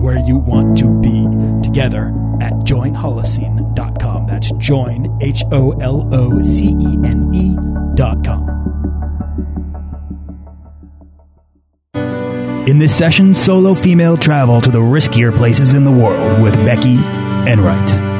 where you want to be together at joinholocene.com. That's join, H O L O C E N E.com. In this session, solo female travel to the riskier places in the world with Becky Enright.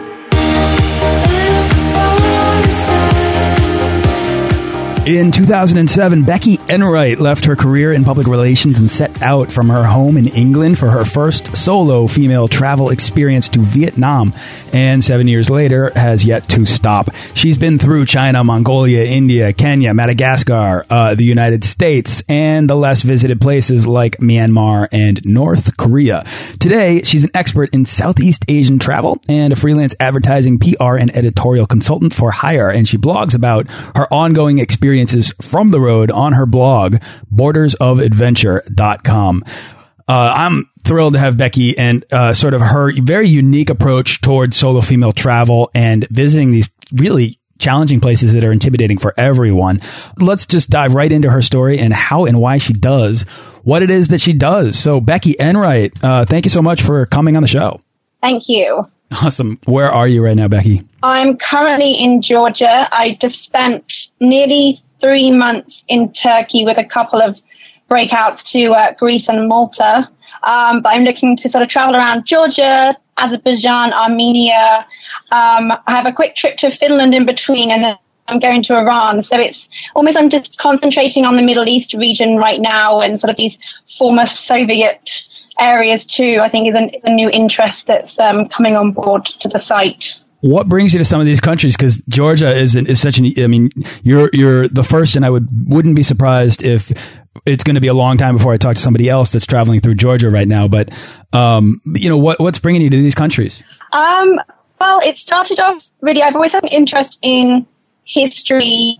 In 2007, Becky Enright left her career in public relations and set out from her home in England for her first solo female travel experience to Vietnam, and seven years later has yet to stop. She's been through China, Mongolia, India, Kenya, Madagascar, uh, the United States, and the less visited places like Myanmar and North Korea. Today, she's an expert in Southeast Asian travel and a freelance advertising, PR, and editorial consultant for hire, and she blogs about her ongoing experience experiences from the road on her blog, bordersofadventure.com. Uh, I'm thrilled to have Becky and uh, sort of her very unique approach towards solo female travel and visiting these really challenging places that are intimidating for everyone. Let's just dive right into her story and how and why she does what it is that she does. So, Becky Enright, uh, thank you so much for coming on the show. Thank you. Awesome. Where are you right now, Becky? I'm currently in Georgia. I just spent nearly three months in Turkey with a couple of breakouts to uh, Greece and Malta. Um, but I'm looking to sort of travel around Georgia, Azerbaijan, Armenia. Um, I have a quick trip to Finland in between and then I'm going to Iran. So it's almost I'm just concentrating on the Middle East region right now and sort of these former Soviet areas too, I think is a, is a new interest that's um, coming on board to the site. What brings you to some of these countries? Because Georgia is is such an. I mean, you're you're the first, and I would wouldn't be surprised if it's going to be a long time before I talk to somebody else that's traveling through Georgia right now. But um, you know, what what's bringing you to these countries? Um, well, it started off really. I've always had an interest in history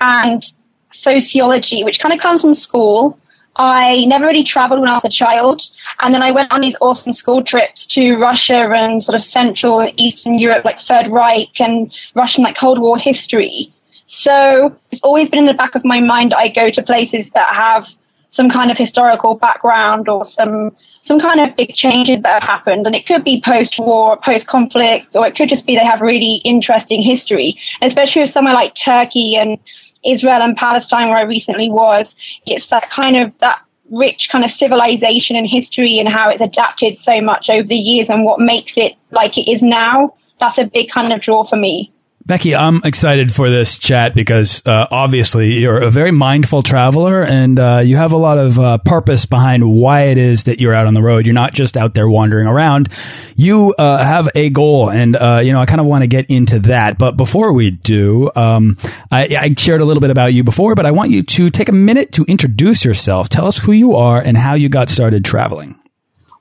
and sociology, which kind of comes from school. I never really traveled when I was a child. And then I went on these awesome school trips to Russia and sort of Central and Eastern Europe, like Third Reich and Russian, like Cold War history. So it's always been in the back of my mind I go to places that have some kind of historical background or some some kind of big changes that have happened. And it could be post-war, post-conflict, or it could just be they have really interesting history. especially with somewhere like Turkey and Israel and Palestine, where I recently was, it's that kind of that rich kind of civilization and history and how it's adapted so much over the years and what makes it like it is now. That's a big kind of draw for me. Becky, I'm excited for this chat because uh, obviously you're a very mindful traveler and uh, you have a lot of uh, purpose behind why it is that you're out on the road. You're not just out there wandering around. You uh, have a goal, and uh, you know I kind of want to get into that. But before we do, um, I, I shared a little bit about you before, but I want you to take a minute to introduce yourself. Tell us who you are and how you got started traveling.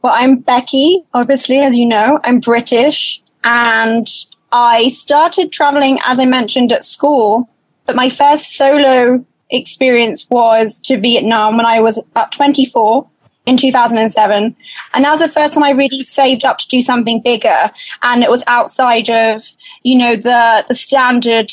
Well, I'm Becky. Obviously, as you know, I'm British and I started traveling, as I mentioned, at school, but my first solo experience was to Vietnam when I was about 24. in 2007. And that was the first time I really saved up to do something bigger. And it was outside of, you know, the, the standard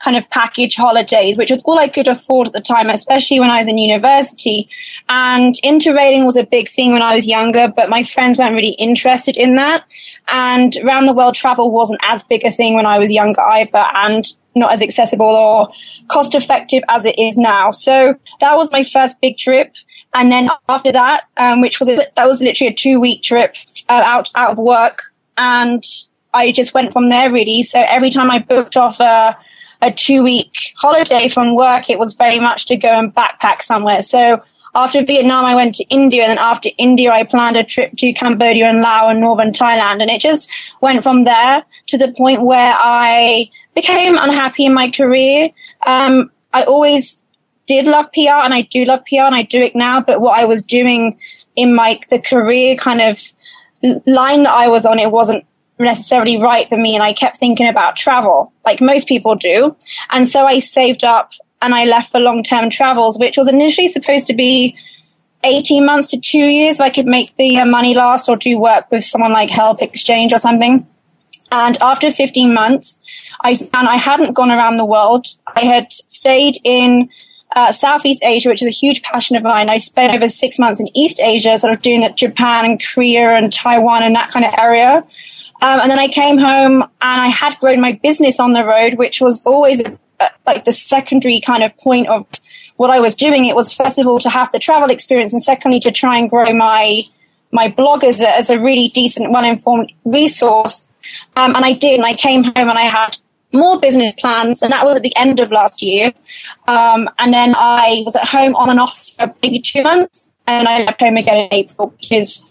kind of package holidays, which was all I could afford at the time, especially when I was in university. And interrailing was a big thing when I was younger, but my friends weren't really interested in that. And round the world travel wasn't as big a thing when I was younger either, and not as accessible or cost effective as it is now. So that was my first big trip. And then after that, um, which was, a, that was literally a two week trip uh, out, out of work. And I just went from there really. So every time I booked off a, a two week holiday from work, it was very much to go and backpack somewhere. So after Vietnam, I went to India, and then after India, I planned a trip to Cambodia and Laos and northern Thailand, and it just went from there to the point where I became unhappy in my career. Um, I always did love PR, and I do love PR, and I do it now. But what I was doing in my the career kind of line that I was on, it wasn't necessarily right for me. And I kept thinking about travel, like most people do. And so I saved up and I left for long term travels, which was initially supposed to be 18 months to two years if I could make the uh, money last or do work with someone like Help Exchange or something. And after 15 months, I found I hadn't gone around the world. I had stayed in uh, Southeast Asia, which is a huge passion of mine. I spent over six months in East Asia, sort of doing Japan and Korea and Taiwan and that kind of area. Um, and then I came home and I had grown my business on the road, which was always uh, like the secondary kind of point of what I was doing. It was first of all to have the travel experience, and secondly to try and grow my my blog as a, as a really decent, well informed resource. Um, and I did, and I came home and I had more business plans, and that was at the end of last year. Um, and then I was at home on and off for maybe two months, and I left home again in April, which is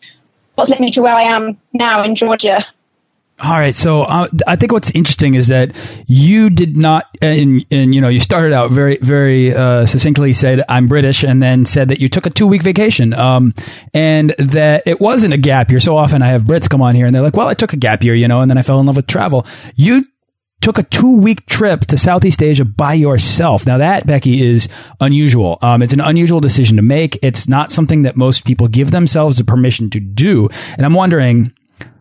what's led me to where I am now in Georgia. All right, so uh, I think what's interesting is that you did not, and, and you know, you started out very, very uh, succinctly said I'm British, and then said that you took a two week vacation, um, and that it wasn't a gap year. So often I have Brits come on here and they're like, "Well, I took a gap year, you know, and then I fell in love with travel." You took a two week trip to Southeast Asia by yourself. Now that Becky is unusual. Um, it's an unusual decision to make. It's not something that most people give themselves the permission to do. And I'm wondering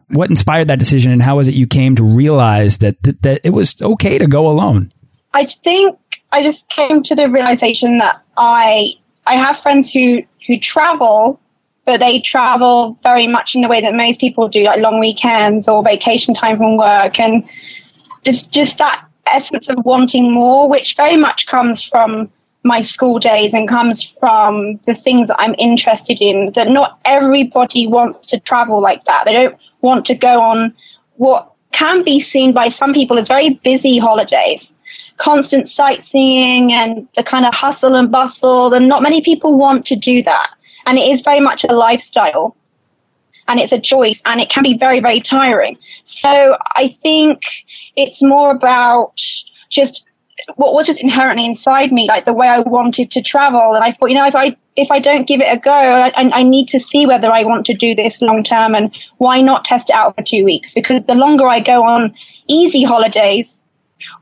what inspired that decision and how was it you came to realize that, that, that it was okay to go alone? I think I just came to the realization that I I have friends who who travel, but they travel very much in the way that most people do, like long weekends or vacation time from work, and just just that essence of wanting more, which very much comes from my school days and comes from the things that I'm interested in. That not everybody wants to travel like that. They don't want to go on what can be seen by some people as very busy holidays. Constant sightseeing and the kind of hustle and bustle, and not many people want to do that. And it is very much a lifestyle and it's a choice and it can be very, very tiring. So I think it's more about just what was just inherently inside me, like the way I wanted to travel. And I thought, you know, if I if I don't give it a go, I, I need to see whether I want to do this long term, and why not test it out for two weeks? Because the longer I go on easy holidays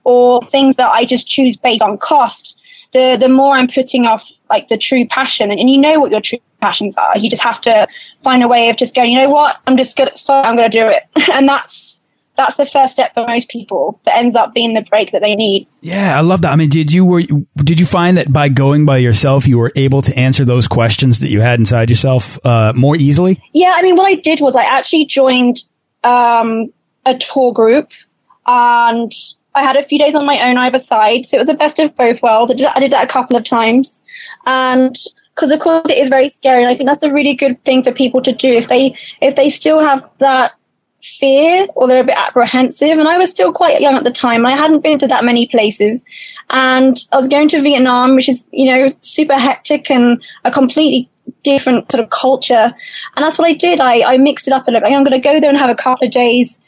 or things that I just choose based on cost, the the more I'm putting off like the true passion. And, and you know what your true passions are. You just have to find a way of just going. You know what? I'm just good. So I'm going to do it, and that's that's the first step for most people that ends up being the break that they need. Yeah, I love that. I mean, did you were did you find that by going by yourself, you were able to answer those questions that you had inside yourself uh, more easily? Yeah, I mean, what I did was I actually joined um, a tour group, and I had a few days on my own either side, so it was the best of both worlds. I did, I did that a couple of times, and because of course it is very scary, and I think that's a really good thing for people to do if they if they still have that fear or they're a bit apprehensive. And I was still quite young at the time. I hadn't been to that many places. And I was going to Vietnam, which is, you know, super hectic and a completely different sort of culture. And that's what I did. I, I mixed it up a little. I'm going to go there and have a couple of days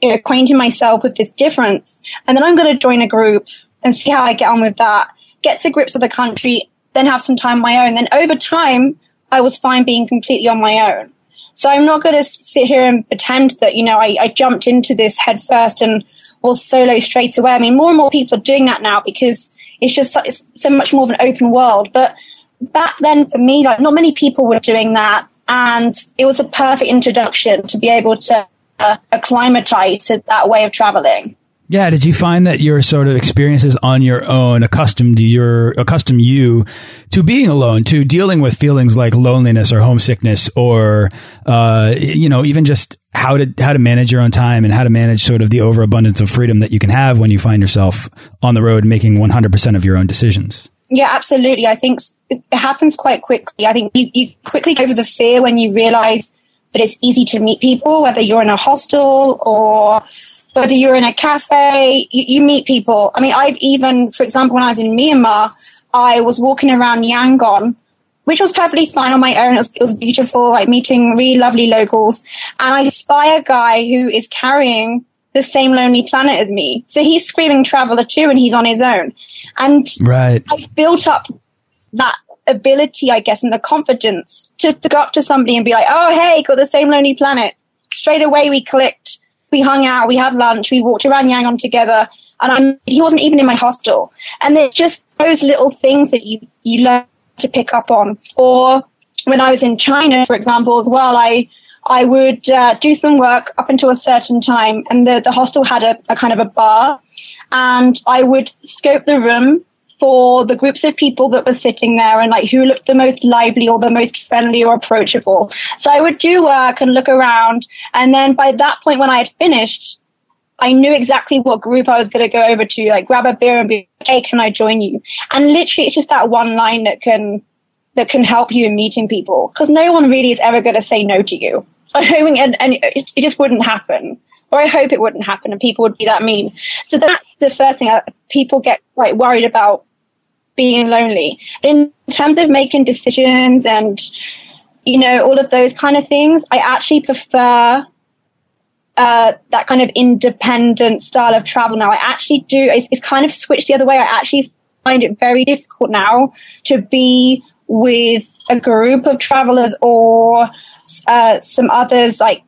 you know, acquainting myself with this difference. And then I'm going to join a group and see how I get on with that, get to grips with the country, then have some time my own. Then over time, I was fine being completely on my own. So I'm not going to sit here and pretend that, you know, I, I jumped into this head first and was solo straight away. I mean, more and more people are doing that now because it's just so, it's so much more of an open world. But back then for me, like not many people were doing that. And it was a perfect introduction to be able to uh, acclimatize to that way of traveling. Yeah, did you find that your sort of experiences on your own accustomed your accustomed you to being alone, to dealing with feelings like loneliness or homesickness, or uh, you know, even just how to how to manage your own time and how to manage sort of the overabundance of freedom that you can have when you find yourself on the road making one hundred percent of your own decisions. Yeah, absolutely. I think it happens quite quickly. I think you, you quickly go over the fear when you realize that it's easy to meet people, whether you're in a hostel or whether you're in a cafe, you, you, meet people. I mean, I've even, for example, when I was in Myanmar, I was walking around Yangon, which was perfectly fine on my own. It was, it was beautiful, like meeting really lovely locals. And I spy a guy who is carrying the same lonely planet as me. So he's screaming traveler too, and he's on his own. And right. I've built up that ability, I guess, and the confidence to, to go up to somebody and be like, oh, hey, got the same lonely planet. Straight away we clicked we hung out, we had lunch, we walked around Yangon together, and I'm, he wasn't even in my hostel. And it's just those little things that you, you learn to pick up on. Or when I was in China, for example, as well, I, I would uh, do some work up until a certain time, and the, the hostel had a, a kind of a bar, and I would scope the room for the groups of people that were sitting there and like who looked the most lively or the most friendly or approachable. So I would do work and look around. And then by that point, when I had finished, I knew exactly what group I was going to go over to, like grab a beer and be, hey, can I join you? And literally it's just that one line that can, that can help you in meeting people. Cause no one really is ever going to say no to you. I mean and, and it, just wouldn't happen or I hope it wouldn't happen and people would be that mean. So that's the first thing. Uh, people get quite worried about being lonely. In terms of making decisions and, you know, all of those kind of things, I actually prefer uh, that kind of independent style of travel now. I actually do, it's, it's kind of switched the other way. I actually find it very difficult now to be with a group of travelers or uh, some others like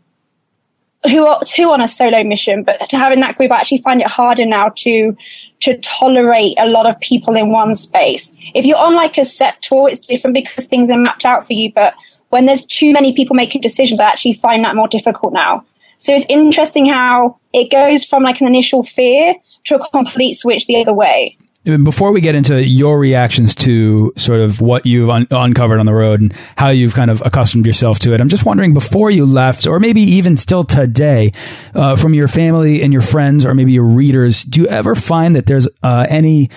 who are two on a solo mission, but to having that group, I actually find it harder now to to tolerate a lot of people in one space. If you're on like a set tour, it's different because things are mapped out for you. But when there's too many people making decisions, I actually find that more difficult now. So it's interesting how it goes from like an initial fear to a complete switch the other way. Before we get into your reactions to sort of what you've un uncovered on the road and how you've kind of accustomed yourself to it, I'm just wondering before you left, or maybe even still today, uh, from your family and your friends, or maybe your readers, do you ever find that there's uh, any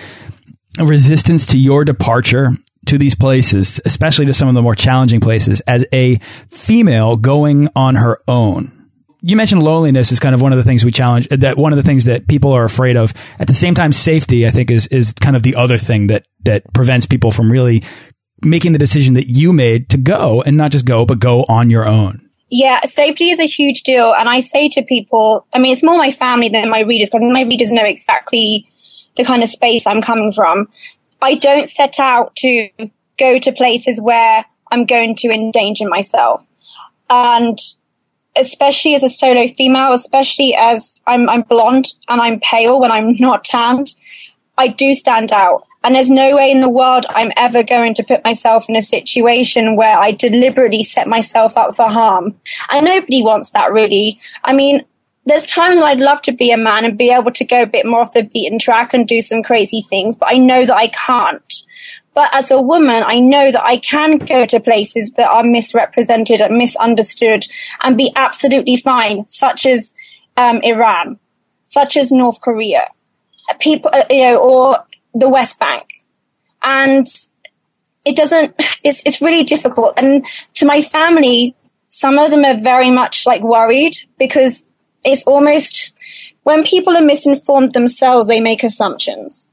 resistance to your departure to these places, especially to some of the more challenging places, as a female going on her own? You mentioned loneliness is kind of one of the things we challenge that one of the things that people are afraid of. At the same time safety i think is is kind of the other thing that that prevents people from really making the decision that you made to go and not just go but go on your own. Yeah safety is a huge deal. And i say to people i mean it's more my family than my readers because my readers know exactly the kind of space i'm coming from. I don't set out to go to places where i'm going to endanger myself. And especially as a solo female, especially as I'm, I'm blonde and I'm pale when I'm not tanned, I do stand out. And there's no way in the world I'm ever going to put myself in a situation where I deliberately set myself up for harm. And nobody wants that really. I mean, there's times I'd love to be a man and be able to go a bit more off the beaten track and do some crazy things, but I know that I can't. But as a woman, I know that I can go to places that are misrepresented and misunderstood and be absolutely fine, such as um, Iran, such as North Korea, people, uh, you know, or the West Bank. And it doesn't, it's, it's really difficult. And to my family, some of them are very much like worried because it's almost when people are misinformed themselves, they make assumptions.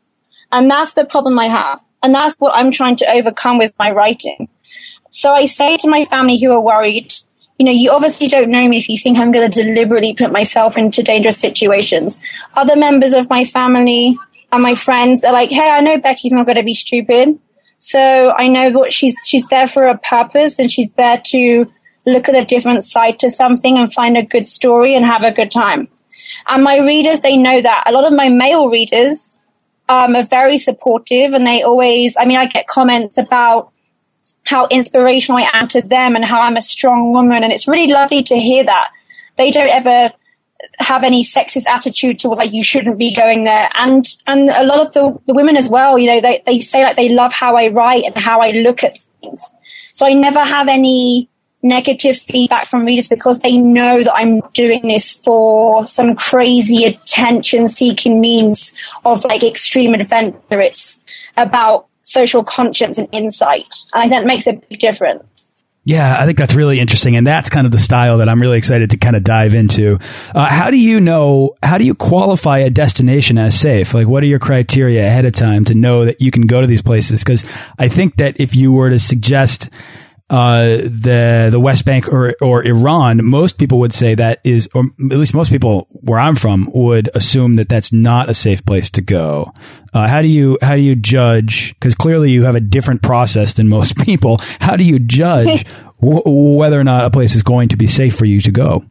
And that's the problem I have. And that's what I'm trying to overcome with my writing. So I say to my family who are worried, you know, you obviously don't know me if you think I'm going to deliberately put myself into dangerous situations. Other members of my family and my friends are like, hey, I know Becky's not going to be stupid. So I know what she's, she's there for a purpose and she's there to look at a different side to something and find a good story and have a good time. And my readers, they know that. A lot of my male readers um, are very supportive and they always, I mean, I get comments about how inspirational I am to them and how I'm a strong woman. And it's really lovely to hear that. They don't ever have any sexist attitude towards like you shouldn't be going there and and a lot of the, the women as well you know they, they say like they love how i write and how i look at things so i never have any negative feedback from readers because they know that i'm doing this for some crazy attention seeking means of like extreme adventure it's about social conscience and insight and i think that makes a big difference yeah, I think that's really interesting. And that's kind of the style that I'm really excited to kind of dive into. Uh, how do you know, how do you qualify a destination as safe? Like, what are your criteria ahead of time to know that you can go to these places? Because I think that if you were to suggest, uh, the the West Bank or or Iran, most people would say that is, or at least most people where I'm from would assume that that's not a safe place to go. Uh, how do you how do you judge? Because clearly you have a different process than most people. How do you judge whether or not a place is going to be safe for you to go?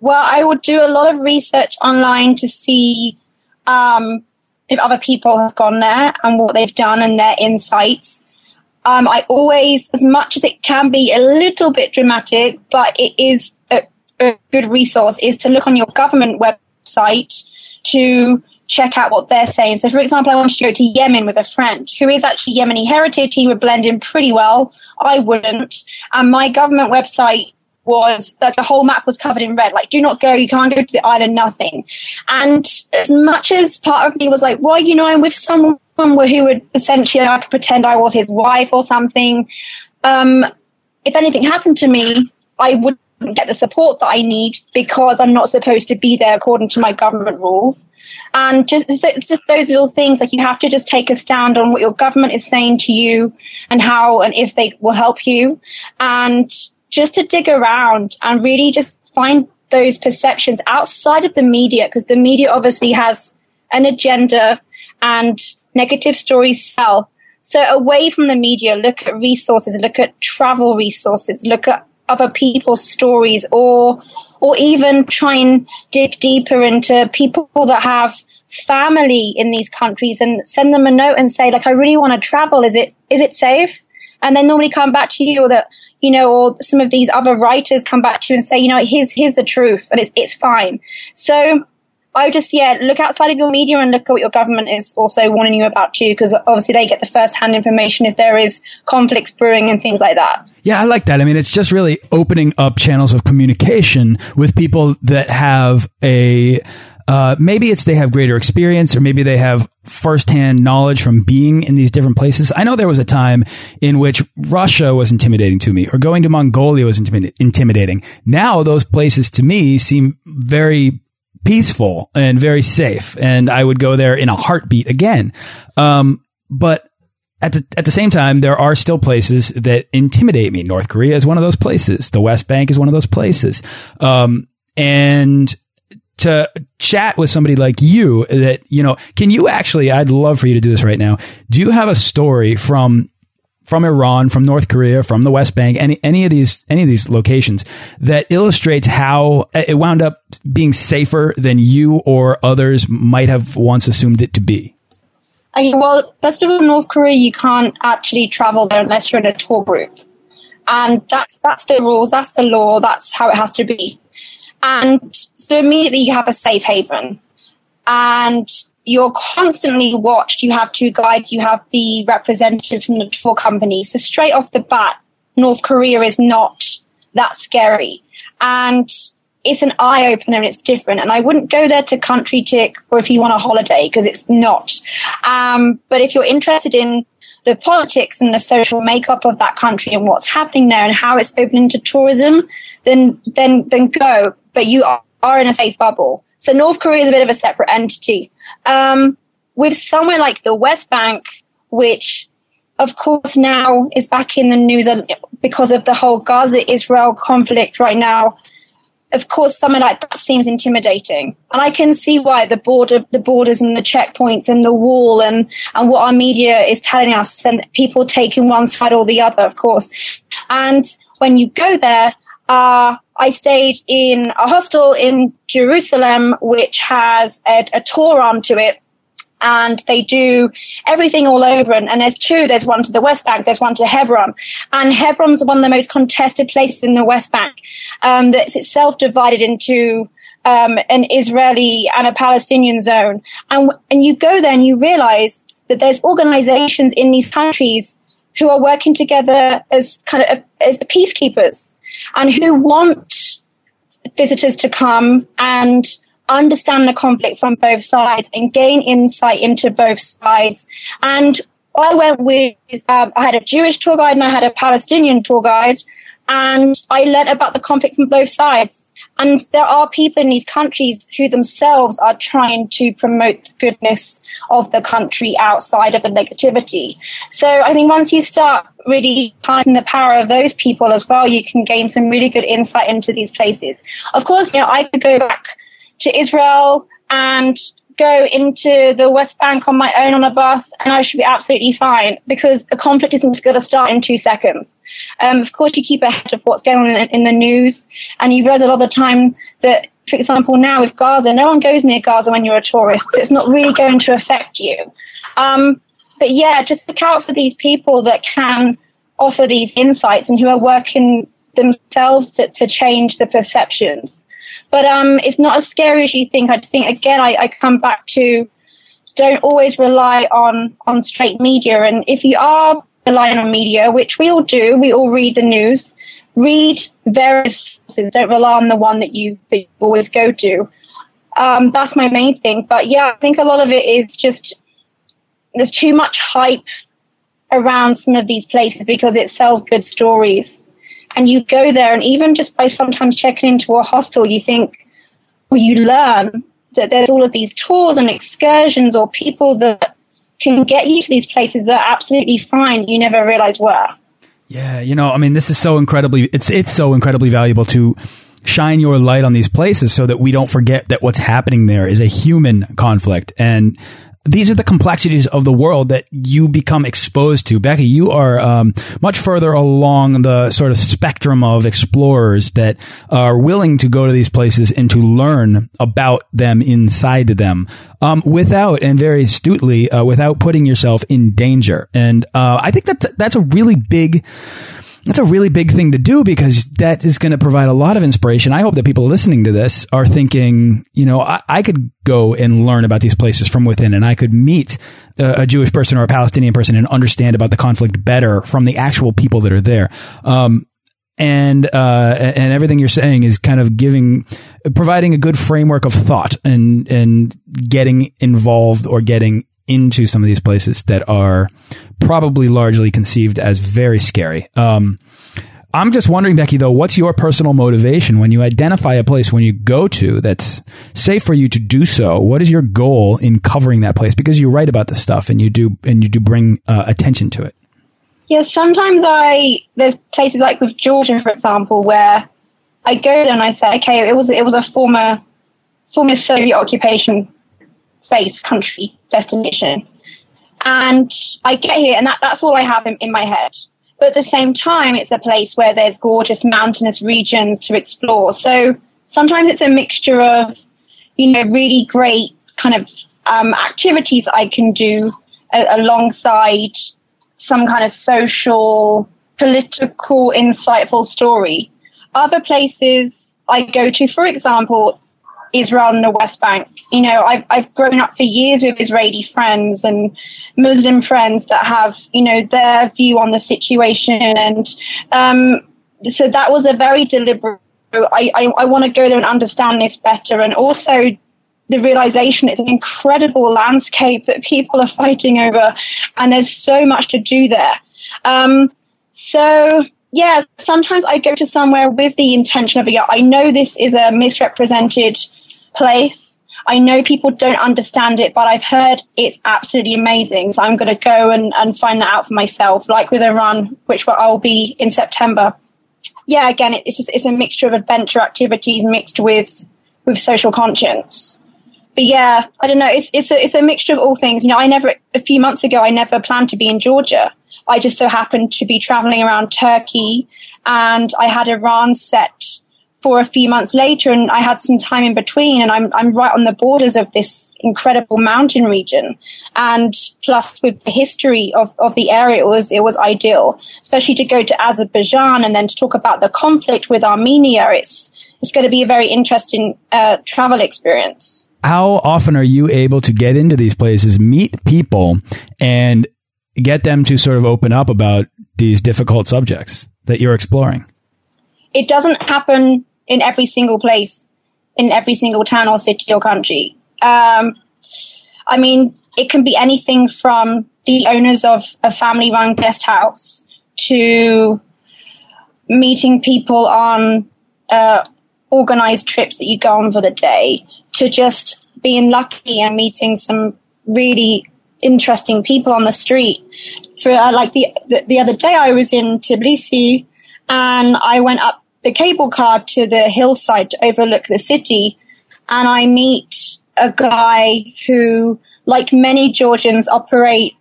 Well, I would do a lot of research online to see um, if other people have gone there and what they've done and their insights. Um, I always, as much as it can be a little bit dramatic, but it is a, a good resource, is to look on your government website to check out what they're saying. So, for example, I wanted to go to Yemen with a friend who is actually Yemeni heritage. He would blend in pretty well. I wouldn't. And my government website was that the whole map was covered in red. Like, do not go. You can't go to the island. Nothing. And as much as part of me was like, well, you know, I'm with someone who would essentially I could pretend I was his wife or something. Um, if anything happened to me, I wouldn't get the support that I need because I'm not supposed to be there according to my government rules. And just, it's just those little things, like you have to just take a stand on what your government is saying to you and how and if they will help you. And just to dig around and really just find those perceptions outside of the media, because the media obviously has an agenda and negative stories sell. So away from the media, look at resources, look at travel resources, look at other people's stories or or even try and dig deeper into people that have family in these countries and send them a note and say, like, I really want to travel. Is it, is it safe? And then normally come back to you or that, you know, or some of these other writers come back to you and say, you know, here's, here's the truth and it's, it's fine. So I just, yeah, look outside of your media and look at what your government is also warning you about too, because obviously they get the first hand information if there is conflicts brewing and things like that. Yeah, I like that. I mean, it's just really opening up channels of communication with people that have a, uh, maybe it's they have greater experience or maybe they have firsthand knowledge from being in these different places. I know there was a time in which Russia was intimidating to me or going to Mongolia was intimidating. Now those places to me seem very peaceful and very safe. And I would go there in a heartbeat again. Um, but at the at the same time, there are still places that intimidate me. North Korea is one of those places. The West Bank is one of those places. Um, and to chat with somebody like you that you know, can you actually? I'd love for you to do this right now. Do you have a story from from Iran, from North Korea, from the West Bank, any any of these any of these locations that illustrates how eh, it wound up being safer than you or others might have once assumed it to be? Okay, well, first of all, North Korea, you can't actually travel there unless you're in a tour group. And that's, that's the rules, that's the law, that's how it has to be. And so immediately you have a safe haven. And you're constantly watched. You have two guides, you have the representatives from the tour companies. So straight off the bat, North Korea is not that scary. And it's an eye opener and it's different. And I wouldn't go there to country tick or if you want a holiday because it's not. Um, but if you're interested in the politics and the social makeup of that country and what's happening there and how it's opening to tourism, then then then go. But you are, are in a safe bubble. So North Korea is a bit of a separate entity. Um, with somewhere like the West Bank, which of course now is back in the news because of the whole Gaza Israel conflict right now of course, something like that seems intimidating, and I can see why the border, the borders, and the checkpoints, and the wall, and and what our media is telling us, and people taking one side or the other, of course. And when you go there, uh, I stayed in a hostel in Jerusalem, which has a, a tour arm to it, and they do everything all over. And, and, there's two. There's one to the West Bank. There's one to Hebron. And Hebron's one of the most contested places in the West Bank. Um, that's itself divided into um, an Israeli and a Palestinian zone. And and you go there and you realize that there's organizations in these countries who are working together as kind of as peacekeepers and who want visitors to come and understand the conflict from both sides and gain insight into both sides. And I went with, um, I had a Jewish tour guide and I had a Palestinian tour guide and I learned about the conflict from both sides. And there are people in these countries who themselves are trying to promote the goodness of the country outside of the negativity. So I think once you start really harnessing the power of those people as well, you can gain some really good insight into these places. Of course, you know, I could go back to Israel and go into the West Bank on my own on a bus and I should be absolutely fine because a conflict isn't going to start in two seconds. Um, of course, you keep ahead of what's going on in, in the news and you realize a lot of the time that, for example, now with Gaza, no one goes near Gaza when you're a tourist, so it's not really going to affect you. Um, but yeah, just look out for these people that can offer these insights and who are working themselves to, to change the perceptions. But um, it's not as scary as you think. I think again, I, I come back to don't always rely on on straight media. And if you are relying on media, which we all do, we all read the news. Read various sources. Don't rely on the one that you, that you always go to. Um, that's my main thing. But yeah, I think a lot of it is just there's too much hype around some of these places because it sells good stories and you go there and even just by sometimes checking into a hostel, you think, or you learn that there's all of these tours and excursions or people that can get you to these places that are absolutely fine you never realize were. Yeah, you know, I mean, this is so incredibly, it's, it's so incredibly valuable to shine your light on these places so that we don't forget that what's happening there is a human conflict. And these are the complexities of the world that you become exposed to. Becky, you are um, much further along the sort of spectrum of explorers that are willing to go to these places and to learn about them inside them um, without, and very astutely, uh, without putting yourself in danger. And uh, I think that that's a really big that's a really big thing to do because that is going to provide a lot of inspiration. I hope that people listening to this are thinking, you know, I, I could go and learn about these places from within and I could meet a, a, Jewish person or a Palestinian person and understand about the conflict better from the actual people that are there. Um, and uh, and everything you're saying is kind of giving, providing a good framework of thought and and getting involved or getting into some of these places that are probably largely conceived as very scary. Um, I'm just wondering, Becky, though, what's your personal motivation when you identify a place when you go to that's safe for you to do so? What is your goal in covering that place? Because you write about this stuff and you do and you do bring uh, attention to it. Yeah, sometimes I there's places like with Georgia, for example, where I go there and I say, okay, it was it was a former former Soviet occupation space country destination. And I get here and that, that's all I have in, in my head. But at the same time, it's a place where there's gorgeous mountainous regions to explore. So sometimes it's a mixture of, you know, really great kind of um, activities I can do a- alongside some kind of social, political, insightful story. Other places I go to, for example, Israel and the West Bank. You know, I've, I've grown up for years with Israeli friends and Muslim friends that have, you know, their view on the situation. And, um, so that was a very deliberate, I, I, I want to go there and understand this better. And also the realization it's an incredible landscape that people are fighting over and there's so much to do there. Um, so yeah, sometimes I go to somewhere with the intention of, yeah, I know this is a misrepresented place. I know people don't understand it, but I've heard it's absolutely amazing. So I'm going to go and, and find that out for myself, like with Iran, which I'll be in September. Yeah, again, it's just, it's a mixture of adventure activities mixed with, with social conscience. But yeah, I don't know. It's, it's a, it's a mixture of all things. You know, I never, a few months ago, I never planned to be in Georgia. I just so happened to be traveling around Turkey and I had Iran set for a few months later and I had some time in between and I'm, I'm right on the borders of this incredible mountain region. And plus with the history of, of the area, it was, it was ideal, especially to go to Azerbaijan and then to talk about the conflict with Armenia. It's, it's going to be a very interesting uh, travel experience. How often are you able to get into these places, meet people and get them to sort of open up about these difficult subjects that you're exploring? it doesn't happen in every single place, in every single town or city or country. Um, I mean, it can be anything from the owners of a family run guest house to meeting people on uh, organized trips that you go on for the day to just being lucky and meeting some really interesting people on the street. For uh, like the, the, the other day, I was in Tbilisi and I went up the cable car to the hillside to overlook the city. And I meet a guy who, like many Georgians, operate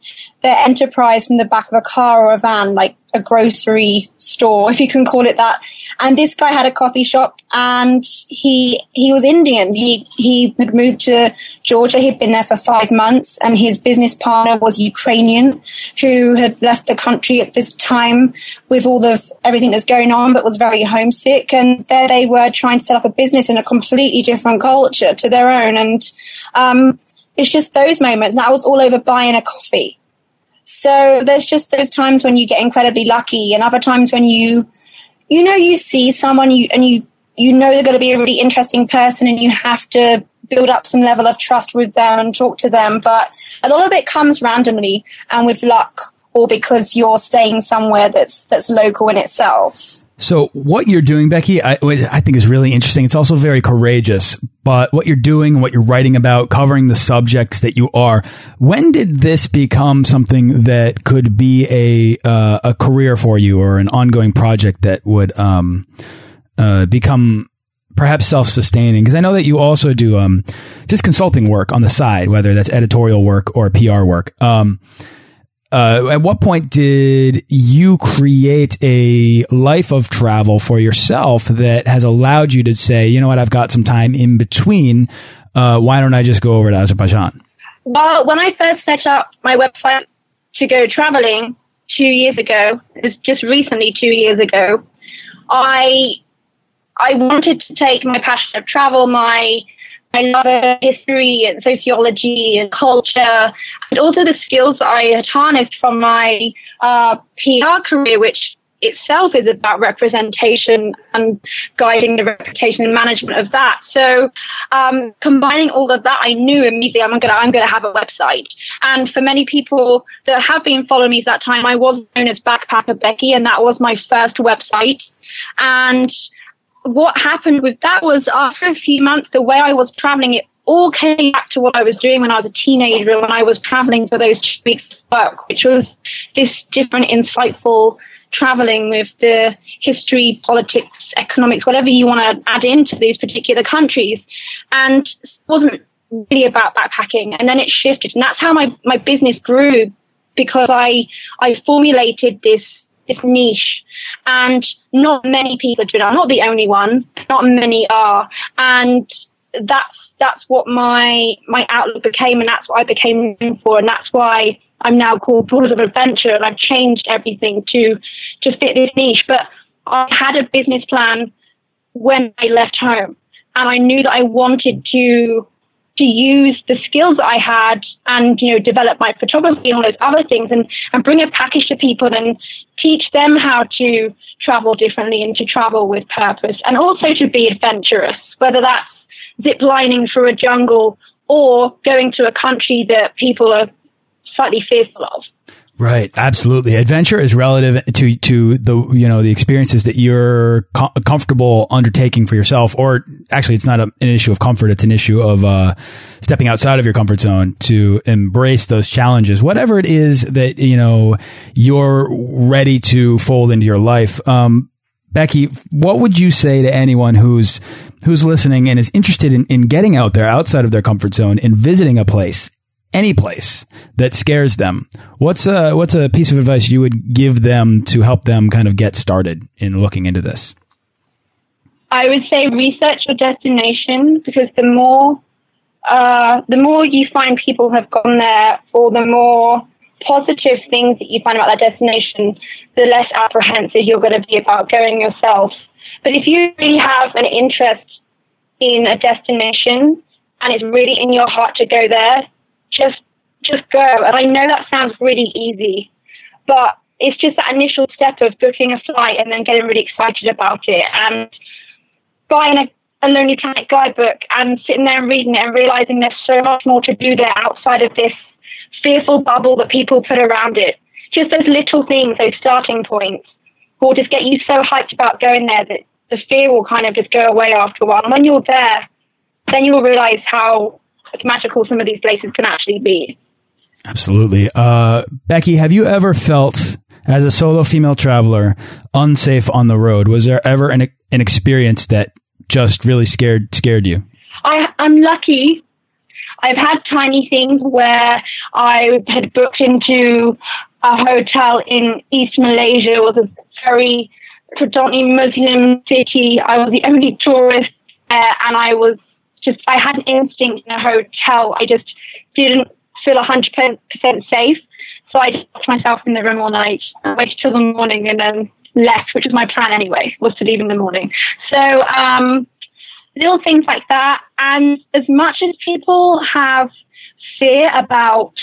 their enterprise from the back of a car or a van, like a grocery store, if you can call it that. And this guy had a coffee shop and he, he was Indian. He, he had moved to Georgia. He'd been there for five months and his business partner was Ukrainian who had left the country at this time with all the, everything that's going on, but was very homesick. And there they were trying to set up a business in a completely different culture to their own. And, um, it's just those moments. that I was all over buying a coffee. So there's just those times when you get incredibly lucky and other times when you, you know, you see someone you, and you, you know they're going to be a really interesting person and you have to build up some level of trust with them and talk to them. But a lot of it comes randomly and with luck or because you're staying somewhere that's, that's local in itself. So what you're doing, Becky, I, I, think is really interesting. It's also very courageous, but what you're doing, what you're writing about, covering the subjects that you are, when did this become something that could be a, uh, a career for you or an ongoing project that would, um, uh, become perhaps self-sustaining? Because I know that you also do, um, just consulting work on the side, whether that's editorial work or PR work. Um, uh, at what point did you create a life of travel for yourself that has allowed you to say, you know what, I've got some time in between. Uh, why don't I just go over to Azerbaijan? Well, when I first set up my website to go traveling two years ago, it was just recently two years ago, I I wanted to take my passion of travel, my I love history and sociology and culture, and also the skills that I had harnessed from my uh, PR career, which itself is about representation and guiding the reputation and management of that. So, um, combining all of that, I knew immediately I'm gonna I'm gonna have a website. And for many people that have been following me at that time, I was known as Backpacker Becky, and that was my first website. And what happened with that was after a few months, the way I was traveling, it all came back to what I was doing when I was a teenager, when I was traveling for those two weeks of work, which was this different, insightful traveling with the history, politics, economics, whatever you want to add into these particular countries. And it wasn't really about backpacking. And then it shifted. And that's how my, my business grew because I, I formulated this this niche and not many people doing it. I'm not the only one. Not many are. And that's, that's what my, my outlook became and that's what I became known for. And that's why I'm now called Borders of Adventure and I've changed everything to, to fit this niche. But I had a business plan when I left home and I knew that I wanted to to use the skills that I had and, you know, develop my photography and all those other things and, and bring a package to people and teach them how to travel differently and to travel with purpose and also to be adventurous, whether that's zip lining through a jungle or going to a country that people are slightly fearful of. Right, absolutely. Adventure is relative to to the you know the experiences that you're co comfortable undertaking for yourself, or actually, it's not a, an issue of comfort; it's an issue of uh, stepping outside of your comfort zone to embrace those challenges, whatever it is that you know you're ready to fold into your life. Um, Becky, what would you say to anyone who's who's listening and is interested in, in getting out there outside of their comfort zone and visiting a place any place that scares them, what's a what's a piece of advice you would give them to help them kind of get started in looking into this? I would say research your destination because the more uh, the more you find people have gone there, or the more positive things that you find about that destination, the less apprehensive you're going to be about going yourself. But if you really have an interest in a destination and it's really in your heart to go there, just just go. And I know that sounds really easy, but it's just that initial step of booking a flight and then getting really excited about it and buying a, a Lonely Planet guidebook and sitting there and reading it and realizing there's so much more to do there outside of this fearful bubble that people put around it. Just those little things, those starting points, will just get you so hyped about going there that the fear will kind of just go away after a while. And when you're there, then you'll realize how magical some of these places can actually be. Absolutely. Uh, Becky, have you ever felt as a solo female traveler unsafe on the road? Was there ever an, an experience that just really scared scared you? I, I'm lucky. I've had tiny things where I had booked into a hotel in East Malaysia. It was a very predominantly Muslim city. I was the only tourist, uh, and I was just I had an instinct in a hotel. I just didn't feel 100% safe. So I just locked myself in the room all night waited till the morning and then left, which was my plan anyway, was to leave in the morning. So, um, little things like that. And as much as people have fear about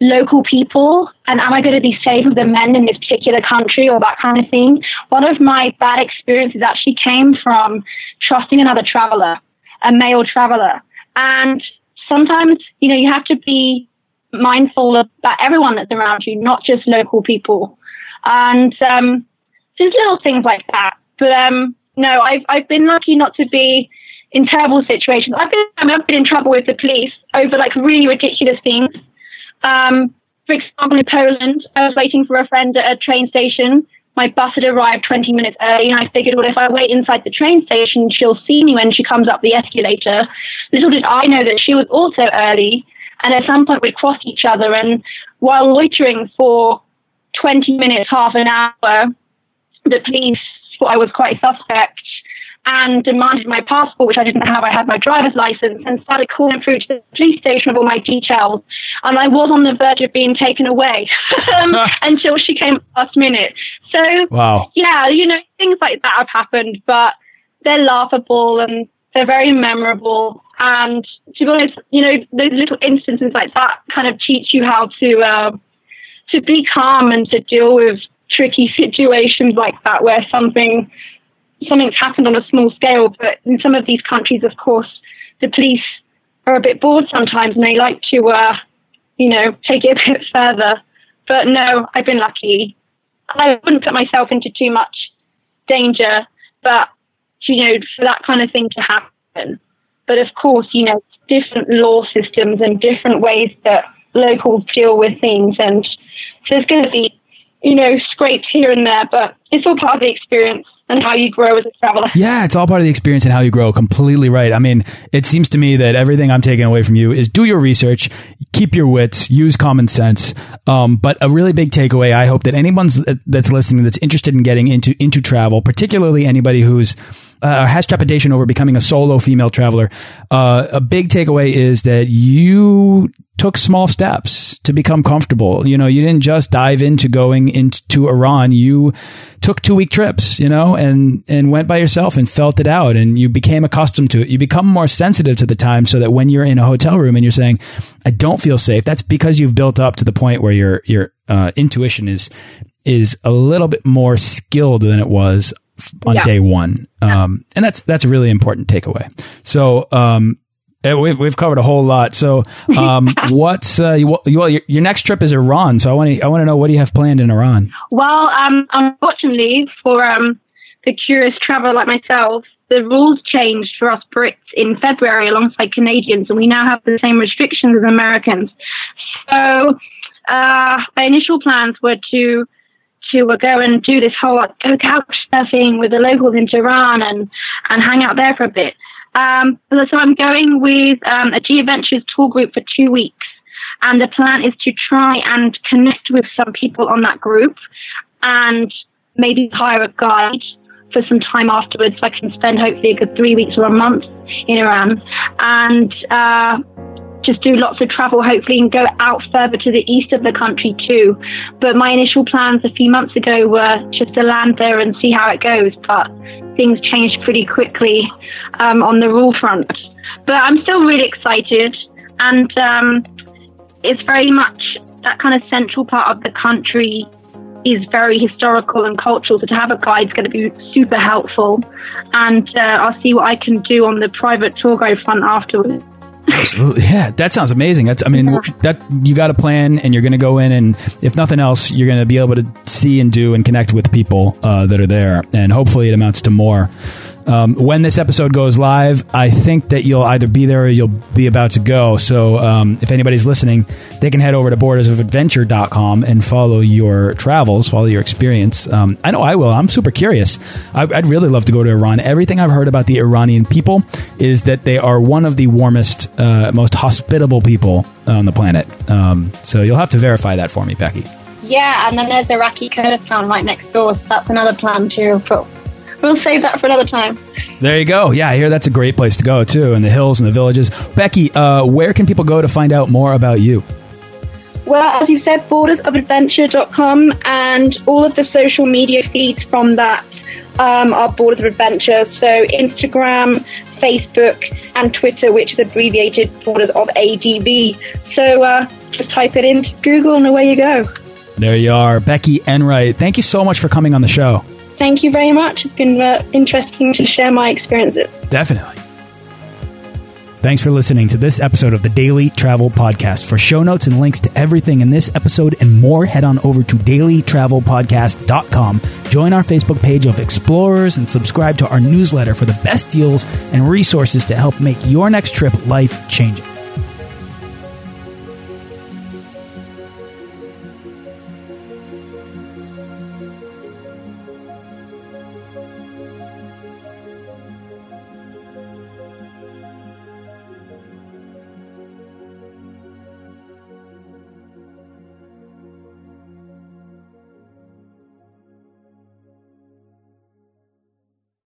local people and am I going to be safe with the men in this particular country or that kind of thing, one of my bad experiences actually came from trusting another traveler, a male traveler. And sometimes, you know, you have to be mindful about everyone that's around you, not just local people. And um, just little things like that. But um, no, I've I've been lucky not to be in terrible situations. I've been I've been in trouble with the police over like really ridiculous things. Um, for example, in Poland, I was waiting for a friend at a train station. My bus had arrived 20 minutes early, and I figured, well, if I wait inside the train station, she'll see me when she comes up the escalator. Little did I know that she was also early, and at some point we'd cross each other. And while loitering for 20 minutes, half an hour, the police thought I was quite suspect and demanded my passport, which I didn't have. I had my driver's license and started calling through to the police station with all my details. And I was on the verge of being taken away um, until she came last minute. So, wow. yeah, you know, things like that have happened, but they're laughable and they're very memorable. And to be honest, you know, those little instances like that kind of teach you how to uh, to be calm and to deal with tricky situations like that, where something something's happened on a small scale. But in some of these countries, of course, the police are a bit bored sometimes, and they like to, uh, you know, take it a bit further. But no, I've been lucky. I wouldn't put myself into too much danger, but you know, for that kind of thing to happen but of course, you know, different law systems and different ways that locals deal with things. And so there's going to be, you know, scrapes here and there, but it's all part of the experience and how you grow as a traveler. Yeah, it's all part of the experience and how you grow. Completely right. I mean, it seems to me that everything I'm taking away from you is do your research, keep your wits, use common sense. Um, but a really big takeaway, I hope that anyone that's listening that's interested in getting into into travel, particularly anybody who's uh, has trepidation over becoming a solo female traveler, uh, a big takeaway is that you took small steps to become comfortable. You know, you didn't just dive into going into Iran. You took two week trips, you know, and, and went by yourself and felt it out and you became accustomed to it. You become more sensitive to the time so that when you're in a hotel room and you're saying, I don't feel safe, that's because you've built up to the point where your, your, uh, intuition is, is a little bit more skilled than it was on yeah. day one. Um, and that's, that's a really important takeaway. So, um, We've we've covered a whole lot. So, um, what's uh, you, you, your, your next trip is Iran? So I want to I want to know what do you have planned in Iran? Well, um, unfortunately for um, the curious traveler like myself, the rules changed for us Brits in February alongside Canadians, and we now have the same restrictions as Americans. So, uh, my initial plans were to to uh, go and do this whole like, go couch surfing with the locals in Tehran and, and hang out there for a bit. Um, so I'm going with um, a G Adventures tour group for two weeks. And the plan is to try and connect with some people on that group and maybe hire a guide for some time afterwards. So I can spend hopefully a good three weeks or a month in Iran and uh, just do lots of travel, hopefully, and go out further to the east of the country too. But my initial plans a few months ago were just to land there and see how it goes. But things changed pretty quickly um, on the rule front. But I'm still really excited, and um, it's very much that kind of central part of the country is very historical and cultural. So to have a guide is going to be super helpful, and uh, I'll see what I can do on the private tour guide front afterwards. Absolutely, yeah. That sounds amazing. That's, I mean, yeah. that you got a plan, and you're going to go in, and if nothing else, you're going to be able to see and do and connect with people uh, that are there, and hopefully, it amounts to more. Um, when this episode goes live, I think that you'll either be there or you'll be about to go. So um, if anybody's listening, they can head over to bordersofadventure.com and follow your travels, follow your experience. Um, I know I will. I'm super curious. I, would really love to go to Iran. Everything I've heard about the Iranian people is that they are one of the warmest, uh, most hospitable people on the planet. Um, so you'll have to verify that for me, Becky. Yeah, and then there's Iraqi Kurdistan right next door, so that's another plan too. But we'll save that for another time. There you go. Yeah, I hear that's a great place to go too, in the hills and the villages. Becky, uh, where can people go to find out more about you? Well, as you said, bordersofadventure.com and all of the social media feeds from that um, are Borders of Adventure. So Instagram, Facebook, and Twitter, which is abbreviated Borders of ADV. So uh, just type it into Google and away you go. There you are. Becky Enright, thank you so much for coming on the show. Thank you very much. It's been uh, interesting to share my experiences. Definitely. Thanks for listening to this episode of the Daily Travel Podcast. For show notes and links to everything in this episode and more, head on over to dailytravelpodcast.com. Join our Facebook page of explorers and subscribe to our newsletter for the best deals and resources to help make your next trip life changing.